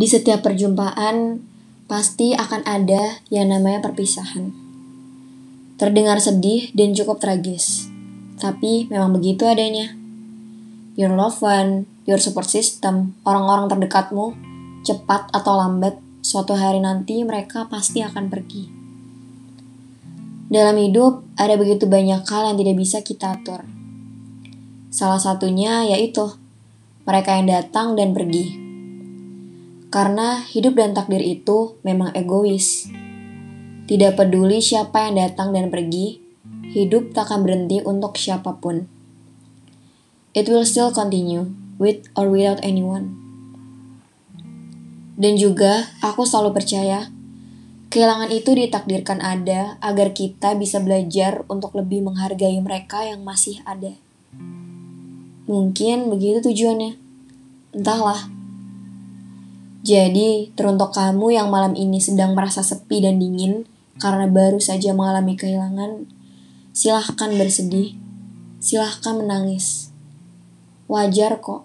Di setiap perjumpaan, pasti akan ada yang namanya perpisahan. Terdengar sedih dan cukup tragis, tapi memang begitu adanya. Your loved one, your support system, orang-orang terdekatmu, cepat atau lambat, suatu hari nanti mereka pasti akan pergi. Dalam hidup, ada begitu banyak hal yang tidak bisa kita atur. Salah satunya yaitu mereka yang datang dan pergi. Karena hidup dan takdir itu memang egois. Tidak peduli siapa yang datang dan pergi, hidup tak akan berhenti untuk siapa pun. It will still continue, with or without anyone. Dan juga, aku selalu percaya Kehilangan itu ditakdirkan ada agar kita bisa belajar untuk lebih menghargai mereka yang masih ada. Mungkin begitu tujuannya. Entahlah. Jadi, teruntuk kamu yang malam ini sedang merasa sepi dan dingin karena baru saja mengalami kehilangan, silahkan bersedih, silahkan menangis. Wajar kok.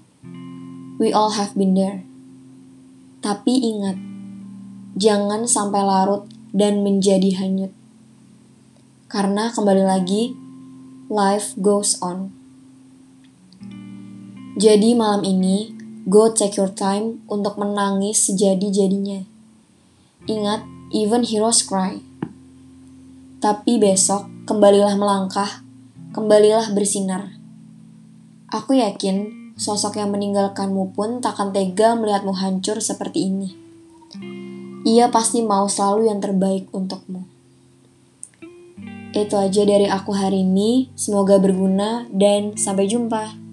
We all have been there. Tapi ingat, jangan sampai larut dan menjadi hanyut. Karena kembali lagi, life goes on. Jadi malam ini, go take your time untuk menangis sejadi-jadinya. Ingat, even heroes cry. Tapi besok, kembalilah melangkah, kembalilah bersinar. Aku yakin, sosok yang meninggalkanmu pun takkan tega melihatmu hancur seperti ini ia pasti mau selalu yang terbaik untukmu. Itu aja dari aku hari ini. Semoga berguna dan sampai jumpa.